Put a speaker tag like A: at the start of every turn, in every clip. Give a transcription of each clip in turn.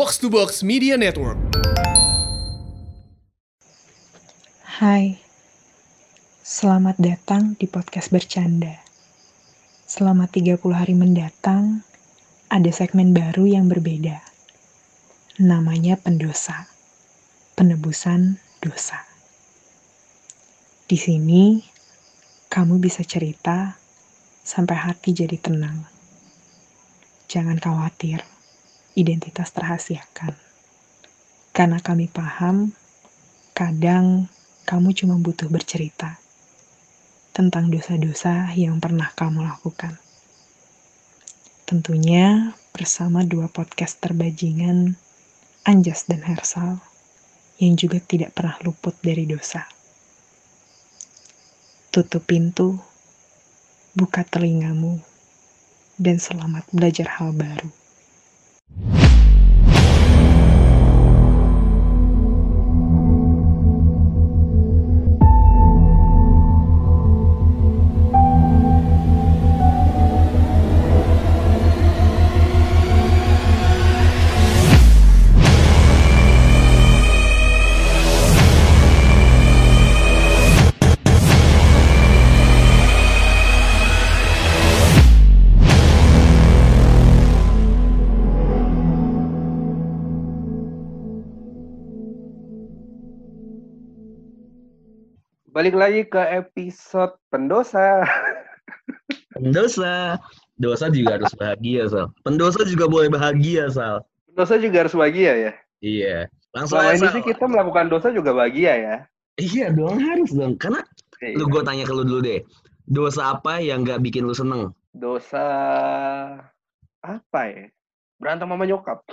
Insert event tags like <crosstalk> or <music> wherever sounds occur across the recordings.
A: Box to Box Media Network.
B: Hai, selamat datang di podcast bercanda. Selama 30 hari mendatang, ada segmen baru yang berbeda. Namanya pendosa, penebusan dosa. Di sini, kamu bisa cerita sampai hati jadi tenang. Jangan khawatir, identitas terhasiakan. Karena kami paham, kadang kamu cuma butuh bercerita tentang dosa-dosa yang pernah kamu lakukan. Tentunya bersama dua podcast terbajingan, Anjas dan Hersal, yang juga tidak pernah luput dari dosa. Tutup pintu, buka telingamu, dan selamat belajar hal baru.
C: Balik lagi ke episode pendosa.
D: Pendosa. Dosa juga harus bahagia, Sal. Pendosa juga boleh bahagia, Sal.
C: Pendosa juga harus bahagia ya.
D: Iya. Langsung
C: Selama
D: aja,
C: ini sih kita melakukan dosa juga bahagia ya.
D: Iya dong, harus dong. Karena
C: Iya.
D: lu gue tanya ke lu dulu deh. Dosa apa yang gak bikin lu seneng?
C: Dosa apa ya? Berantem sama nyokap.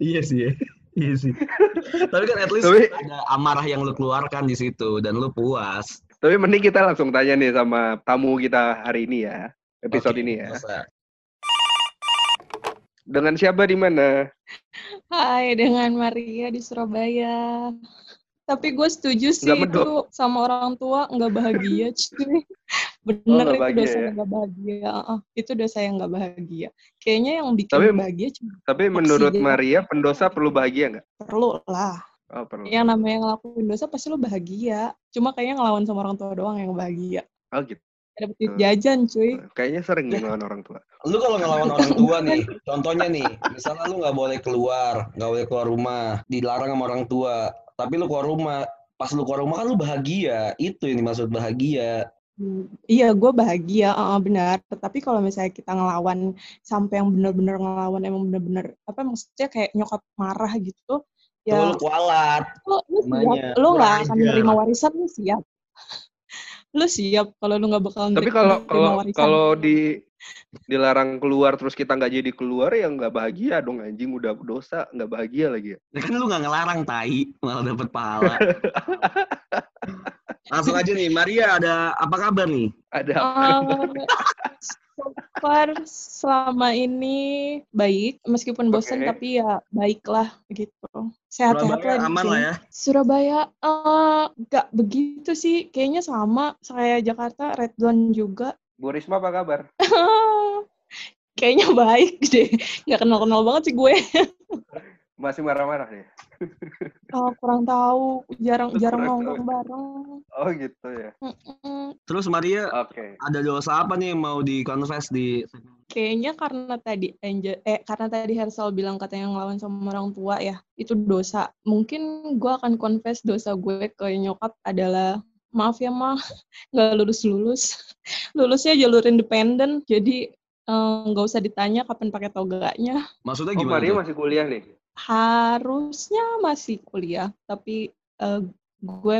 D: iya sih ya. Iya sih. Tapi kan at least
C: Tapi-
D: ada amarah yang lu keluarkan di situ dan lu puas.
C: Tapi mending kita langsung tanya nih sama tamu kita hari ini ya. Episode
D: Oke,
C: ini ya.
D: dosa.
C: Dengan siapa di mana?
E: Hai, dengan Maria di Surabaya. Tapi gue setuju sih itu sama orang tua nggak bahagia, cuy. Bener
C: Oh,
E: itu
C: bahagia
E: dosa
C: ya?
E: nggak bahagia. Ah, itu dosa yang nggak bahagia. Kayaknya yang bikin
C: Tapi-
E: bahagia cuma
C: Tapi menurut
E: Oksigen.
C: Maria, pendosa perlu bahagia nggak?
E: perlu lah.
C: Oh, perlu.
E: Yang namanya ngelakuin dosa pasti lo bahagia. Cuma kayaknya ngelawan sama orang tua doang yang bahagia.
C: Oh gitu.
E: Duit
C: Hmm.
E: jajan, cuy.
C: Kayaknya sering nih ngelawan orang tua.
D: Lu kalau ngelawan orang tua <laughs> nih, contohnya nih, misalnya lu nggak boleh keluar, nggak boleh keluar rumah, dilarang sama orang tua, tapi lu keluar rumah, pas lu keluar rumah kan lu bahagia, itu yang dimaksud bahagia.
E: Hmm, Iya, gue bahagia, ah, benar. Tapi kalau misalnya kita ngelawan sampai yang bener-bener ngelawan, emang bener-bener apa maksudnya kayak nyokap marah gitu,
D: Tuh
E: ya
D: lu kualat.
E: lo lu
D: namanya,
E: siap, lo nggak akan menerima warisan lu siap. <laughs> Lu siap kalau lu nggak bakal
C: Tapi kalau kalau kalau di dilarang keluar terus kita nggak jadi keluar ya nggak bahagia dong anjing udah dosa nggak bahagia lagi ya.
D: Ya kan lu nggak ngelarang tai, malah dapet pahala. <laughs> Langsung aja nih, Maria ada apa kabar nih?
C: Ada apa?
E: So far selama ini baik, meskipun bosan
C: Oke.
E: tapi ya baiklah gitu. Sehat-sehat
D: Surabaya
E: lah
D: aman lah ya.
E: Surabaya eh nggak begitu sih, kayaknya sama kayak Jakarta red zone juga.
C: Bu Risma apa kabar? <laughs>
E: Kayaknya baik deh, nggak kenal-kenal banget sih gue. <laughs>
C: Masih marah-marah ya? <laughs>
E: Oh, kurang tahu, jarang jarang nongkrong bareng.
C: Oh gitu ya.
E: Mm-mm.
D: Terus Maria
C: Oke.
D: ada dosa apa nih yang mau di-confess di
E: Kayaknya karena tadi Angel, eh karena tadi Hersal bilang katanya ngelawan sama orang tua ya, itu dosa. Mungkin gue akan confess dosa gue ke nyokap adalah maaf ya mah <laughs> nggak lulus lulus, <laughs> lulusnya jalur independen, jadi eh, nggak usah ditanya kapan pakai toganya.
D: Maksudnya
C: Oh
D: gimana?
C: Maria
D: tuh?
C: masih kuliah nih.
E: Harusnya masih kuliah, tapi eh, gue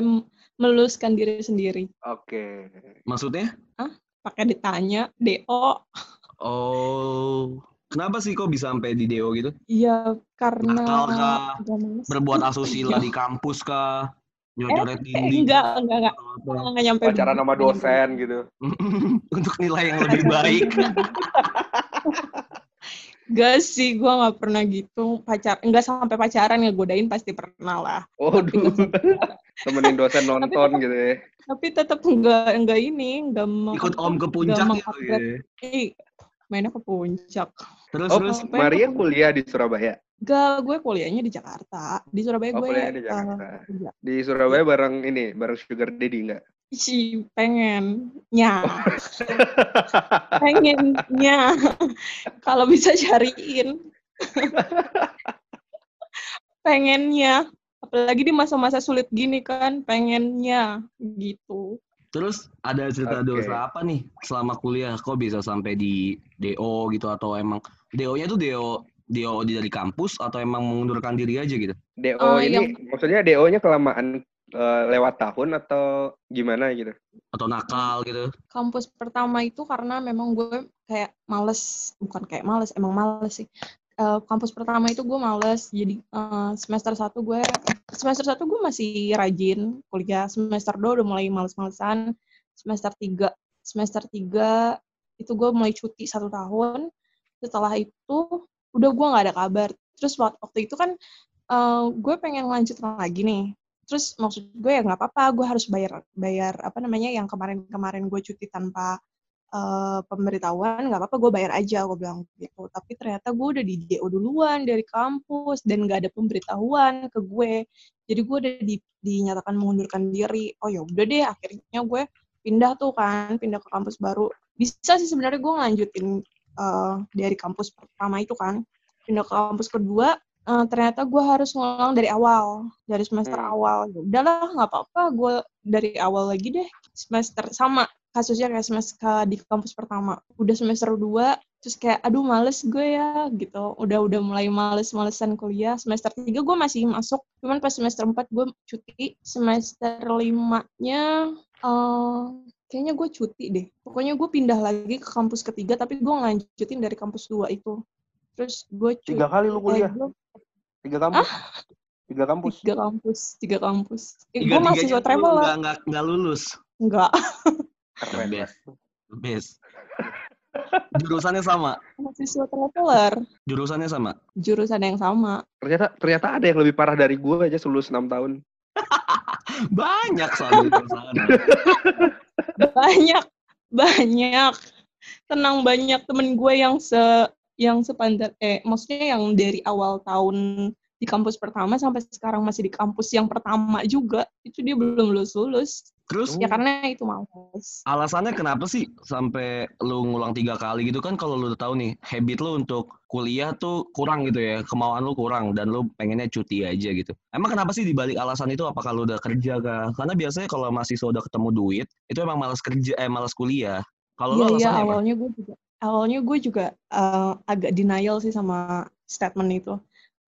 E: meluluskan diri sendiri.
C: Oke.
D: Maksudnya?
E: Pakai ditanya, DO,
D: Oh, kenapa sih kok bisa sampai di DO gitu?
E: Iya, karena
D: Nakal kah? Berbuat asusila di kampus kah? Nyocoret
E: Eh,
D: dinding?
E: enggak, enggak, enggak.
D: Atau apa?
E: Nggak nyampe
C: Pacaran sama dosen gitu. <laughs>
D: Untuk nilai yang lebih baik. <laughs>
E: Enggak sih, gue nggak pernah gitu. Pacar, enggak sampai pacaran ngegodain pasti pernah lah.
C: Oh dulu.
E: nggak
C: Temenin dosen nonton
E: tetap-
C: gitu ya.
E: Tapi tetap enggak, enggak ini, enggak mau.
D: Ikut om ke puncak gitu. ya.
E: Eh, mainnya ke puncak.
D: Terus
C: Oh
D: terus
C: Maria
E: ke-
C: kuliah di Surabaya.
E: Gak, gue kuliahnya di Jakarta. Di Surabaya
C: Oh,
E: gue
C: kuliahnya di
E: eh,
C: Jakarta.
E: kerja.
C: Di Surabaya bareng ini, bareng Sugar Daddy nggak?
E: Ih, pengennya. pengennya. Kalau bisa cariin. pengennya. Apalagi di masa-masa sulit gini kan, pengennya gitu.
D: Terus ada cerita
C: Oke.
D: dosa apa nih selama kuliah? Kok bisa sampai di DO gitu atau emang DO-nya tuh DO DO di dari kampus atau emang mengundurkan diri aja gitu?
C: DO
E: Oh,
C: ini
E: yang-
C: maksudnya DO-nya kelamaan eh, lewat tahun atau gimana gitu?
D: Atau nakal gitu?
E: Kampus pertama itu karena memang gue kayak males, bukan kayak males, emang males sih. Eh, kampus pertama itu gue males, jadi eh, semester satu gue, semester satu gue masih rajin kuliah, semester dua udah mulai males-malesan, semester tiga, semester tiga itu gue mulai cuti satu tahun, setelah itu udah gue nggak ada kabar. Terus wak- waktu itu kan eh, gue pengen lanjut lagi nih, terus maksud gue ya nggak apa-apa gue harus bayar bayar apa namanya yang kemarin-kemarin gue cuti tanpa eh, pemberitahuan nggak apa-apa gue bayar aja gue bilang gitu. Tapi ternyata gue udah di DO duluan dari kampus dan nggak ada pemberitahuan ke gue. Jadi gue udah di- dinyatakan mengundurkan diri. Oh ya udah deh akhirnya gue pindah tuh kan pindah ke kampus baru. Bisa sih sebenarnya gue ngelanjutin eh, dari kampus pertama itu kan pindah ke kampus kedua eh, ternyata gue harus ngulang dari awal dari semester
C: Hmm.
E: awal. Ya udahlah nggak apa-apa gue dari awal lagi deh semester sama kasusnya kayak semester di kampus pertama. Udah semester 2 terus kayak aduh males gue ya gitu. Udah udah mulai males-malesan kuliah. Semester 3 gue masih masuk cuman pas semester 4 gue cuti. Semester 5 nya eh kayaknya gue cuti deh. Pokoknya gue pindah lagi ke kampus ketiga tapi gue ngelanjutin dari kampus 2 itu. Terus gue cuti
C: Tiga kali lu kuliah? Tiga kampus? Tiga kampus?
E: tiga kampus tiga kampus eh, gue mahasiswa
D: tuh
E: traveler
D: nggak nggak nggak lulus.
E: enggak
C: Keren.
D: Best. Best. Jurusannya sama.
E: mahasiswa traveler
D: Jurusannya sama.
E: jurusan yang sama
C: Ternyata ternyata ada yang lebih parah dari gue aja lulus 6 tahun. <laughs>
D: Banyak soalnya <laughs>
E: banyak banyak tenang banyak temen gue yang se yang sepantar eh maksudnya yang dari awal tahun di kampus pertama sampai sekarang masih di kampus yang pertama juga itu dia belum lulus lulus
D: Terus?
E: Ya karena itu males.
D: Alasannya kenapa sih sampai lu ngulang tiga kali gitu? Kan kalau lu udah tahu nih habit lu untuk kuliah tuh kurang gitu ya kemauan lu kurang dan lu pengennya cuti aja gitu. Emang kenapa sih dibalik alasan itu? Apakah lu udah kerja kah? Karena biasanya kalau mahasiswa udah ketemu duit itu emang malas kerja eh malas kuliah. Kalau lu
E: Iya iya
D: alasannya apa?
E: awalnya gue juga awalnya gue juga eh, agak denial sih sama statement itu.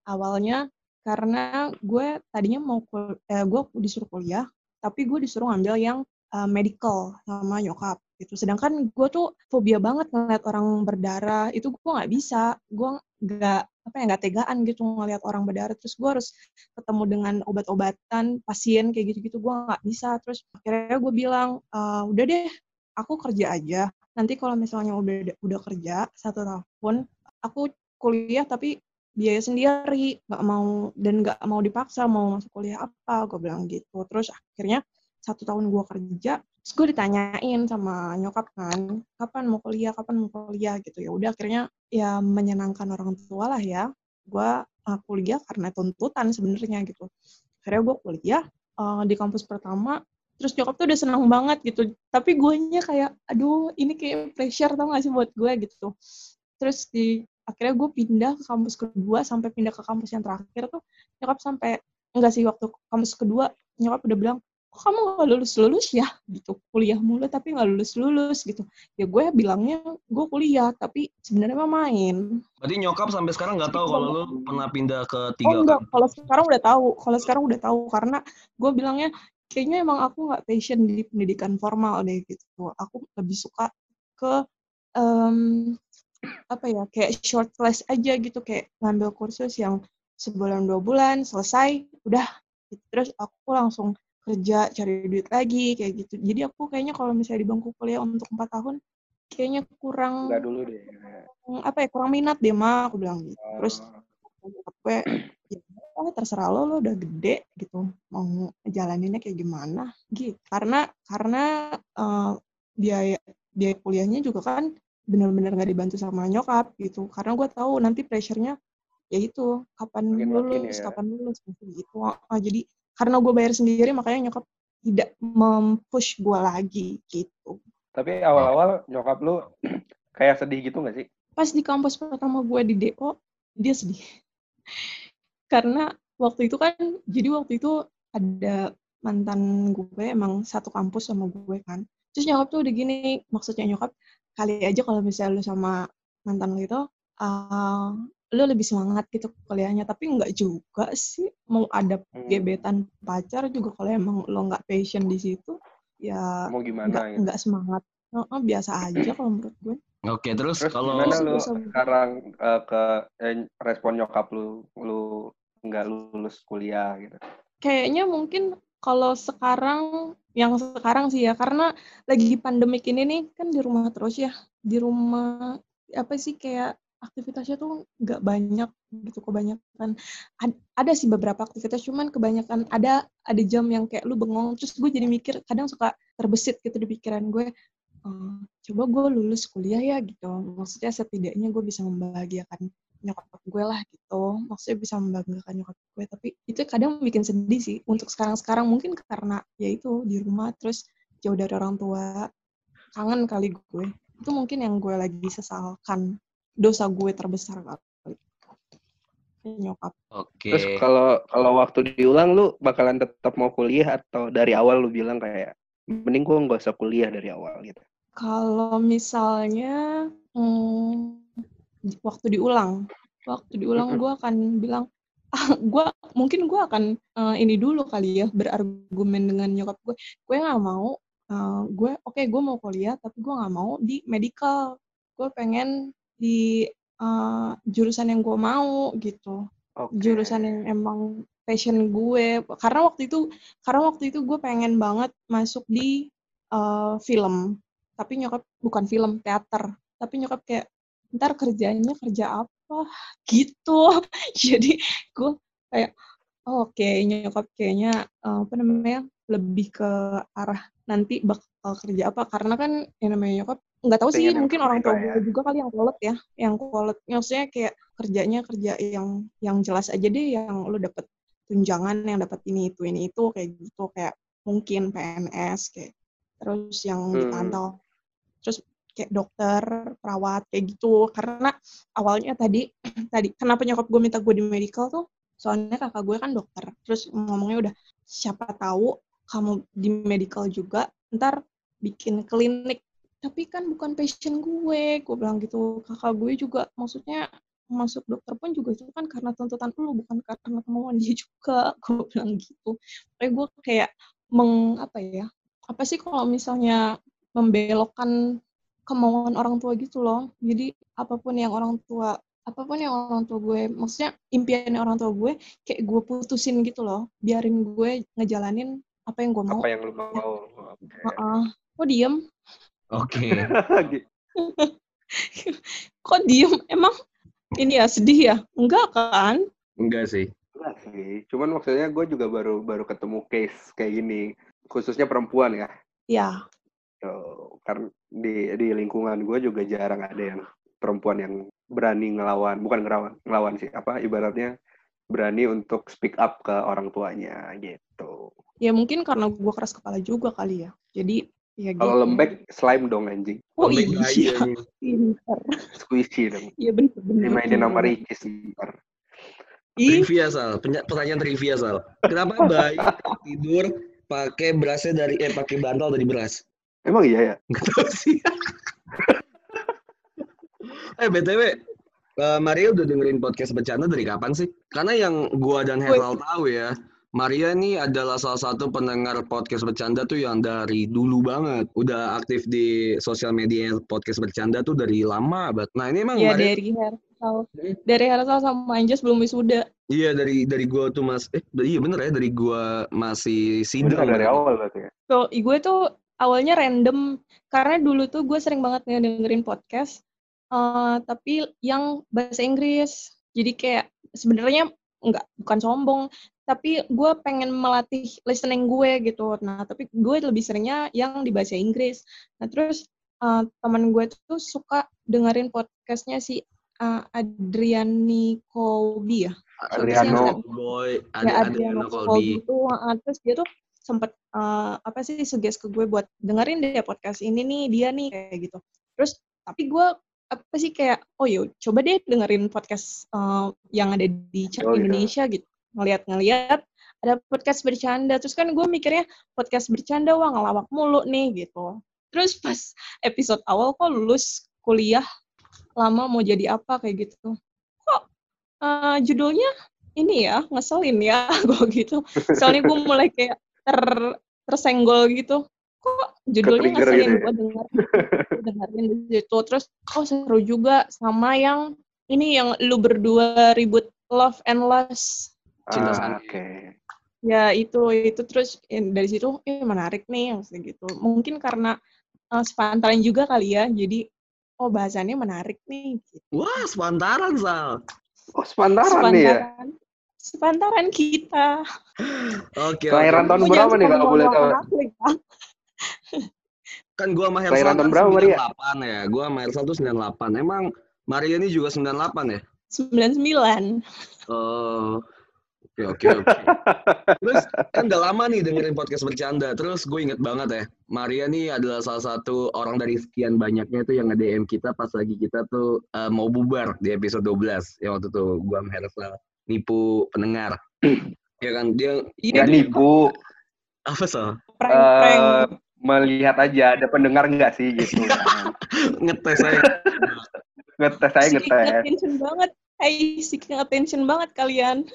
E: Awalnya karena gue tadinya mau kul eh, gue disuruh kuliah tapi gue disuruh ngambil yang eh, medical sama nyokap gitu. Sedangkan gue tuh fobia banget ngeliat orang berdarah itu gue nggak bisa. Gue nggak apa ya nggak tegaan gitu ngeliat orang berdarah. Terus gue harus ketemu dengan obat-obatan pasien kayak gitu-gitu gue nggak bisa. Terus akhirnya gue bilang "Eh, udah deh aku kerja aja. Nanti kalau misalnya udah udah kerja satu tahun aku kuliah tapi biaya sendiri nggak mau dan nggak mau dipaksa mau masuk kuliah apa gue bilang gitu. Terus akhirnya satu tahun gue kerja terus gue ditanyain sama nyokap kan kapan mau kuliah? Kapan mau kuliah? Gitu. Ya udah akhirnya ya menyenangkan orang tua lah ya. Gue uh, kuliah karena tuntutan sebenarnya gitu. Akhirnya gue kuliah uh, di kampus pertama terus nyokap tuh udah senang banget gitu. Tapi guanya kayak aduh ini kayak pressure tau gak sih buat gue? gitu. Terus di akhirnya gue pindah ke kampus kedua sampai pindah ke kampus yang terakhir tuh nyokap sampai enggak sih waktu kampus kedua nyokap udah bilang kok kamu gak lulus lulus ya? gitu. Kuliah mulu tapi nggak lulus lulus gitu. Ya gue bilangnya gue kuliah tapi sebenarnya mah main.
D: Berarti nyokap sampai sekarang nggak tahu kalau lu pernah pindah ke
E: oh
D: tiga
E: enggak.
D: kampus.
E: kalau sekarang udah tahu. Kalau sekarang udah tahu. Karena gue bilangnya kayaknya emang aku nggak passion di pendidikan formal deh gitu aku lebih suka ke em, apa ya kayak short class aja gitu kayak ngambil kursus yang sebulan dua bulan selesai udah gitu. terus aku langsung kerja cari duit lagi kayak gitu jadi aku kayaknya kalau misalnya di bangku kuliah untuk empat tahun kayaknya kurang
C: Enggak dulu deh.
E: apa ya kurang minat deh mah aku bilang gitu terus
C: Oh.
E: gue ya udah, terserah lo lo udah gede gitu mau jalaninnya kayak gimana gitu karena karena eh, biaya biaya kuliahnya juga kan benar-benar nggak dibantu sama nyokap gitu. Karena gue tahu nanti pressure-nya ya itu kapan
C: Makin-makin
E: lulus
C: ya.
E: kapan lulus gitu. Ah, jadi karena gue bayar sendiri makanya nyokap tidak mempush gue lagi gitu.
C: Tapi awal-awal nyokap lu <clears throat> kayak sedih gitu gak sih?
E: pas di kampus pertama gue di DO dia sedih karena waktu itu kan jadi waktu itu ada mantan gue emang satu kampus sama gue kan. Terus nyokap tuh udah gini maksudnya nyokap kali aja kalau misalnya lu sama mantan lu itu uh, lu lebih semangat gitu kuliahnya. Tapi nggak juga sih mau ada
C: Hmm.
E: gebetan pacar juga kalau emang lo nggak passion di situ ya
C: Mau
E: nggak
C: gimana
E: nggak semangat. Heeh, biasa aja kalau menurut gue.
D: Oke, terus,
C: Terus
D: kalau
C: gimana lu sekarang eh, ke eh, respon nyokap lu lu nggak lulus kuliah gitu?
E: kayaknya mungkin kalau sekarang yang sekarang sih ya karena lagi pandemik ini nih kan di rumah terus ya. Di rumah apa sih kayak aktivitasnya tuh nggak banyak gitu kebanyakan. Ad- ada sih beberapa aktivitas cuman kebanyakan ada ada jam yang kayak lu bengong terus gue jadi mikir kadang suka terbesit gitu di pikiran gue "Eh, coba gue lulus kuliah ya gitu. Maksudnya setidaknya gue bisa membahagiakan nyokap gue lah gitu. Maksudnya bisa membanggakan nyokap gue tapi itu kadang bikin sedih sih untuk sekarang-sekarang. Mungkin karena ya itu di rumah terus jauh dari orang tua kangen kali gue. Itu mungkin yang gue lagi sesalkan dosa gue terbesar kali. Nyokap.
D: Oke.
C: Terus kalau kalau waktu diulang lu bakalan tetap mau kuliah atau dari awal lu bilang kayak mending gua nggak usah kuliah dari awal gitu.
E: Kalau misalnya hmm, waktu diulang, waktu diulang gue akan bilang, ah, gue mungkin gue akan eh, ini dulu kali ya berargumen dengan nyokap gue. Gue nggak mau, eh, gue oke gue mau kuliah tapi gue nggak mau di medical. Gue pengen di eh, jurusan yang gue mau gitu
C: Oke.
E: jurusan yang emang passion gue karena waktu itu karena waktu itu gue pengen banget masuk di eh, film tapi nyokap bukan film teater tapi nyokap kayak ntar kerjanya kerja apa? Gitu. <laughs> Jadi gue kayak oh, oke nyokap kayaknya eh, apa namanya lebih ke arah nanti bakal kerja apa. Karena kan yang namanya nyokap nggak tahu sih
C: Pengen
E: mungkin orang tua
C: terbaik lah
E: gue
C: ya.
E: juga kali yang kolot ya yang kolot maksudnya kayak kerjanya kerja yang yang jelas aja deh yang lu dapet tunjangan yang dapat ini itu ini itu kayak gitu kayak mungkin PNS kayak terus yang
C: Hmm.
E: dipantau terus kayak dokter perawat kayak gitu. Karena awalnya tadi <clears throat> tadi kenapa nyokap gue minta gue di medical tuh soalnya kakak gue kan dokter. Terus ngomongnya udah siapa tahu kamu di medical juga ntar bikin klinik. Tapi kan bukan passion gue gue bilang gitu. Kakak gue juga maksudnya masuk dokter pun juga itu kan karena tuntutan lu bukan karena kemauan dia <laughs> juga gue bilang gitu. Kayak gue kayak meng apa ya apa sih kalau misalnya membelokkan kemauan orang tua gitu loh jadi apa pun yang orang tua apa pun yang orang tua gue maksudnya impian orang tua gue kayak gue putusin gitu loh biarin gue ngejalanin apa yang gue mau
C: Apa yang lu mau? Oke.
E: Heeh. kok diem
D: Oke. <laughs>
E: kok diem emang ini ya sedih ya enggak kan
D: Enggak sih.
C: Enggak sih. Cuman maksudnya gue juga baru baru ketemu case kayak gini, khususnya perempuan ya.
E: ya
C: karena di di lingkungan gue juga jarang ada yang perempuan yang berani ngelawan, bukan ngelawan, ngelawan sih, apa ibaratnya berani untuk speak up ke orang tuanya gitu.
E: ya mungkin karena gue keras kepala juga kali ya jadi ya gitu
C: Kalau lembek slime dong anjing,
E: oh
D: Lembek
E: iya pinter
C: squishy dong.
E: iya bener bener
C: Dimainin sama
E: bener.
C: Ricis ntar.
E: Ih,
D: Trivia Sal, pertanyaan trivia Sal. Kenapa bayi <laughs> tidur pakai berasnya dari eh pakai bantal dari beras?
C: Emang iya ya?
D: Enggak tahu sih. <laughs> eh BTW, eh, Maria udah dengerin podcast bercanda dari kapan sih? Karena yang gua dan Heral tahu ya, Maria ini adalah salah satu pendengar podcast bercanda tuh yang dari dulu banget. Udah aktif di sosial media podcast bercanda tuh dari lama banget. Nah ini emang
E: ya
D: Maria
E: dari Hersal dari Hersal sama Anjas belum wisuda
D: Iya dari dari gua tuh mas eh iya bener ya dari gua masih sidang
C: dari awal berarti ya?
E: so gue tuh awalnya random karena dulu tuh gue sering banget dengerin podcast eh, tapi yang bahasa Inggris jadi kayak sebenarnya nggak bukan sombong tapi gue pengen melatih listening gue gitu nah tapi gue lebih seringnya yang di bahasa Inggris nah terus eh, teman gue tuh suka dengerin podcastnya si uh, Adriani Colby ya.
C: Adriano.
D: Boy,
E: ya Adriano
D: Adriano
E: Colby
D: Colby.
E: itu uh, terus dia tuh sempet uh, apa sih suggest ke gue buat dengerin deh podcast ini nih dia nih kayak gitu. Terus tapi gue apa sih kayak oh yuk coba deh dengerin podcast uh, yang ada di chat
C: Oh, iya.
E: Indonesia gitu. Ngeliat-ngeliat ada podcast bercanda. Terus kan gue mikirnya podcast bercanda wah ngelawak mulu nih gitu. Terus pas <laughs> episode awal kok lulus kuliah lama mau jadi apa kayak gitu. Kok uh, judulnya ini ya ngeselin ya <laughs> gue gitu. Soalnya gue mulai kayak ter tersenggol gitu kok judulnya ngeselin
C: gitu ya?
E: gue denger dengerin di situ terus oh seru juga sama yang ini yang lu berdua ribut love and loss
D: Cinta
C: Ah,
D: Sandi.
C: Oke.
E: ya itu itu terus dari situ eh menarik nih maksudnya gitu mungkin karena uh, sepantaran juga kali ya jadi oh bahasannya menarik nih gitu.
D: Wah, sepantaran, Sal.
C: Oh, sepantaran nih ya.
E: Sepantaran kita
D: Oke,
C: Kelahiran
D: oke.
C: tahun
E: Lu
C: berapa nih kalau boleh tahu?
D: Kan gua sama Hersal
C: Kelahiran tahun
D: kan
C: berapa, Maria?
D: 98 ya. Gua sama Hersal tuh 98. Emang Maria ini juga 98 ya?
E: 99
D: Oh, oke oke oke. <laughs> Terus kan udah lama nih dengerin podcast bercanda. Terus gue inget banget ya, Maria nih adalah salah satu orang dari sekian banyaknya tuh yang nge-DM kita pas lagi kita tuh eh, mau bubar di episode 12. Yang waktu tuh gue sama Hersal nipu pendengar. <clears throat> ya kan dia
E: Iya,
C: nipu.
D: apa sih?
E: prank-prank.
C: eh, melihat aja ada pendengar nggak sih gitu. <laughs>
D: Ngetes saya.
C: ngetes saya
E: Seeking
C: ngetes.
E: attention banget. Hey, seeking attention banget kalian.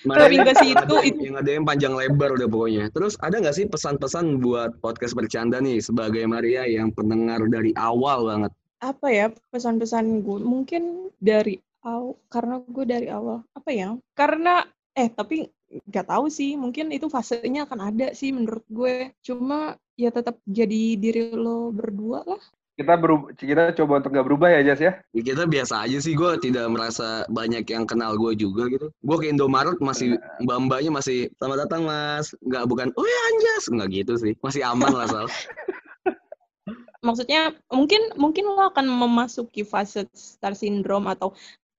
D: Maria
E: Tapi nggak sih, itu- itu-
D: yang ada yang panjang lebar udah pokoknya. Terus ada nggak sih pesan-pesan buat podcast bercanda nih sebagai Maria yang pendengar dari awal banget?
E: Apa ya pesan-pesan gue? Mungkin dari awal, karena gue dari awal. Apa ya? Karena, eh tapi nggak tahu sih. Mungkin itu fasenya akan ada sih menurut gue. Cuma ya tetap jadi diri lo berdua lah.
C: Kita berub- kita coba untuk nggak berubah ya Jas ya.
D: Ya, kita biasa aja sih, gue tidak merasa banyak yang kenal gue juga gitu. Gue ke Indomaret masih, mbak-mbaknya masih, selamat datang mas. Nggak, bukan, oh ya anjas. Nggak gitu sih. Masih aman lah, Sal. <laughs>
E: maksudnya mungkin mungkin lo akan memasuki fase star syndrome atau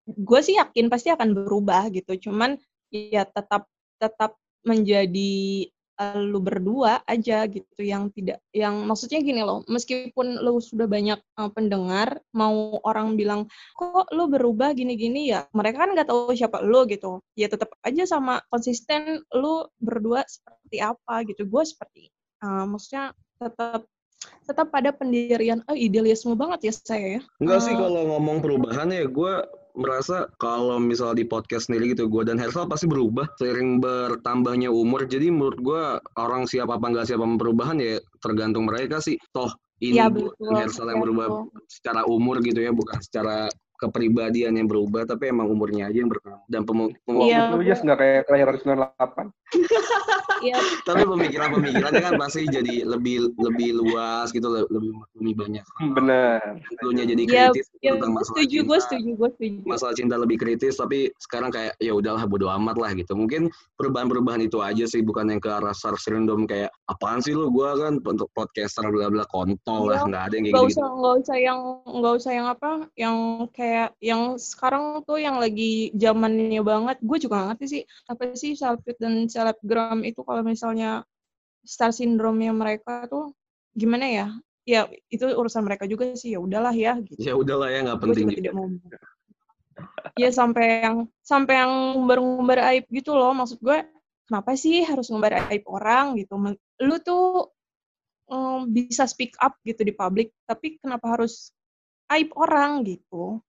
E: gue sih yakin pasti akan berubah gitu. Cuman ya tetap tetap menjadi eh, lu berdua aja gitu yang tidak yang maksudnya gini loh meskipun lu sudah banyak eh, pendengar mau orang bilang kok lu berubah gini-gini? Ya mereka kan nggak tahu siapa lu gitu. Ya tetap aja sama konsisten lu berdua seperti apa? Gitu. Gue seperti eh, maksudnya tetap tetap pada pendirian oh idealisme banget ya saya ya.
D: Enggak sih
E: Eh,
D: kalau ngomong perubahan ya gue merasa kalau misal di podcast sendiri gitu gue dan Hersal pasti berubah seiring bertambahnya umur jadi menurut gue orang siap apa nggak siap sama perubahan ya tergantung mereka sih toh ini
E: betul,
D: dan Hersal yang
E: betul.
D: berubah secara umur gitu ya bukan secara kepribadian yang berubah tapi emang umurnya aja yang berkembang dan pemu- pemu-
E: Iya.
C: Lu Jas nggak kayak kelahiran 98. <laughs>
E: Iya,
D: tapi pemikiran-pemikirannya kan pasti jadi lebih lebih luas gitu le- lebih lebih banyak
C: Bener.
D: dulunya jadi
E: Iya,
D: kritis
E: ya,
D: tentang
E: gue
D: masalah
E: setuju, gue
D: cinta.
E: setuju, gue setuju.
D: masalah cinta lebih kritis tapi sekarang kayak ya udahlah bodo amat lah gitu mungkin perubahan-perubahan itu aja sih bukan yang ke arah star syndrome kayak apaan sih lu gua kan untuk podcaster bla bla kontol lah
E: Iya,
D: nggak ada yang kayak
E: Gak
D: gitu,
E: usah, nggak usah yang, nggak usah yang apa, yang kayak, yang sekarang tuh yang lagi zamannya banget. Gue juga nggak ngerti sih apa sih selfie dan selebgram itu kalau misalnya star syndrome-nya mereka tuh gimana ya? Ya itu urusan mereka juga sih. Ya udahlah ya. Gitu.
D: ya udahlah ya nggak penting
E: juga
D: juga.
E: tidak mau ya sampai yang sampai yang ngumbar-ngumbar aib gitu loh maksud gue kenapa sih harus ngumbar aib orang gitu lu tuh em, bisa speak up gitu di publik tapi kenapa harus aib orang gitu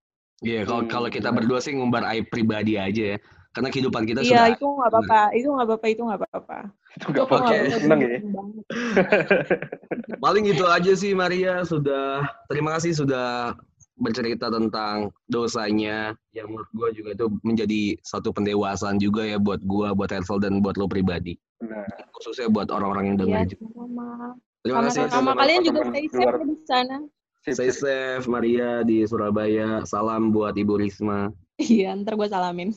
D: Iya kalau
C: Hmm,
D: kalau kita
C: benar.
D: berdua sih ngumbar aib pribadi aja ya. Karena kehidupan kita
E: iya
D: sudah
E: itu nggak apa-apa. itu nggak apa-apa itu nggak apa-apa.
C: Itu nggak
E: Itu nggak
C: pakai
E: apa-apa,
C: seneng
E: itu
C: ya. <laughs>
D: paling gitu aja sih Maria. Sudah terima kasih sudah bercerita tentang dosanya. Yang menurut gue juga itu menjadi satu pendewasaan juga ya buat gue buat Hersel dan buat lo pribadi.
C: Bener.
D: khususnya buat orang-orang yang
E: Iya,
D: dengar juga.
E: sama
D: Terima kasih.
E: sama
C: sama
E: kalian juga stay
C: di
E: safe ya di sana
D: Stay safe, Maria di Surabaya. Salam buat Ibu Risma.
E: Iya, ntar gue salamin.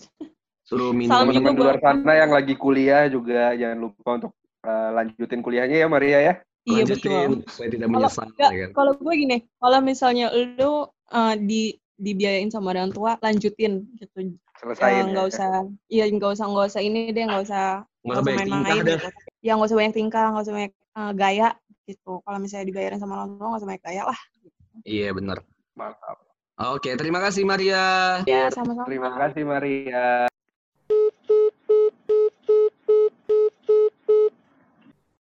D: Suruh minum.
E: Salam
C: teman-teman di luar sana yang lagi kuliah juga jangan lupa untuk uh, lanjutin kuliahnya ya Maria ya.
E: Iya
D: lanjutin, betul. Saya
E: tidak
D: menyesal.
E: Kalau,
D: ya kan?
E: gue gini, kalau misalnya lu uh, di dibiayain sama orang tua, lanjutin gitu.
C: Selesai.
E: Eh, nggak
C: ya.
E: usah, iya nggak usah nggak usah ini deh, nggak usah
D: Gak usah
E: main-main. Gitu. Ya nggak usah banyak tingkah, nggak usah banyak uh, gaya gitu. Kalau misalnya dibayarin sama orang tua nggak usah banyak gaya lah
D: Iya benar.
C: Mantap.
D: Oke, terima kasih Maria.
E: Ya, sama-sama.
C: Terima kasih Maria.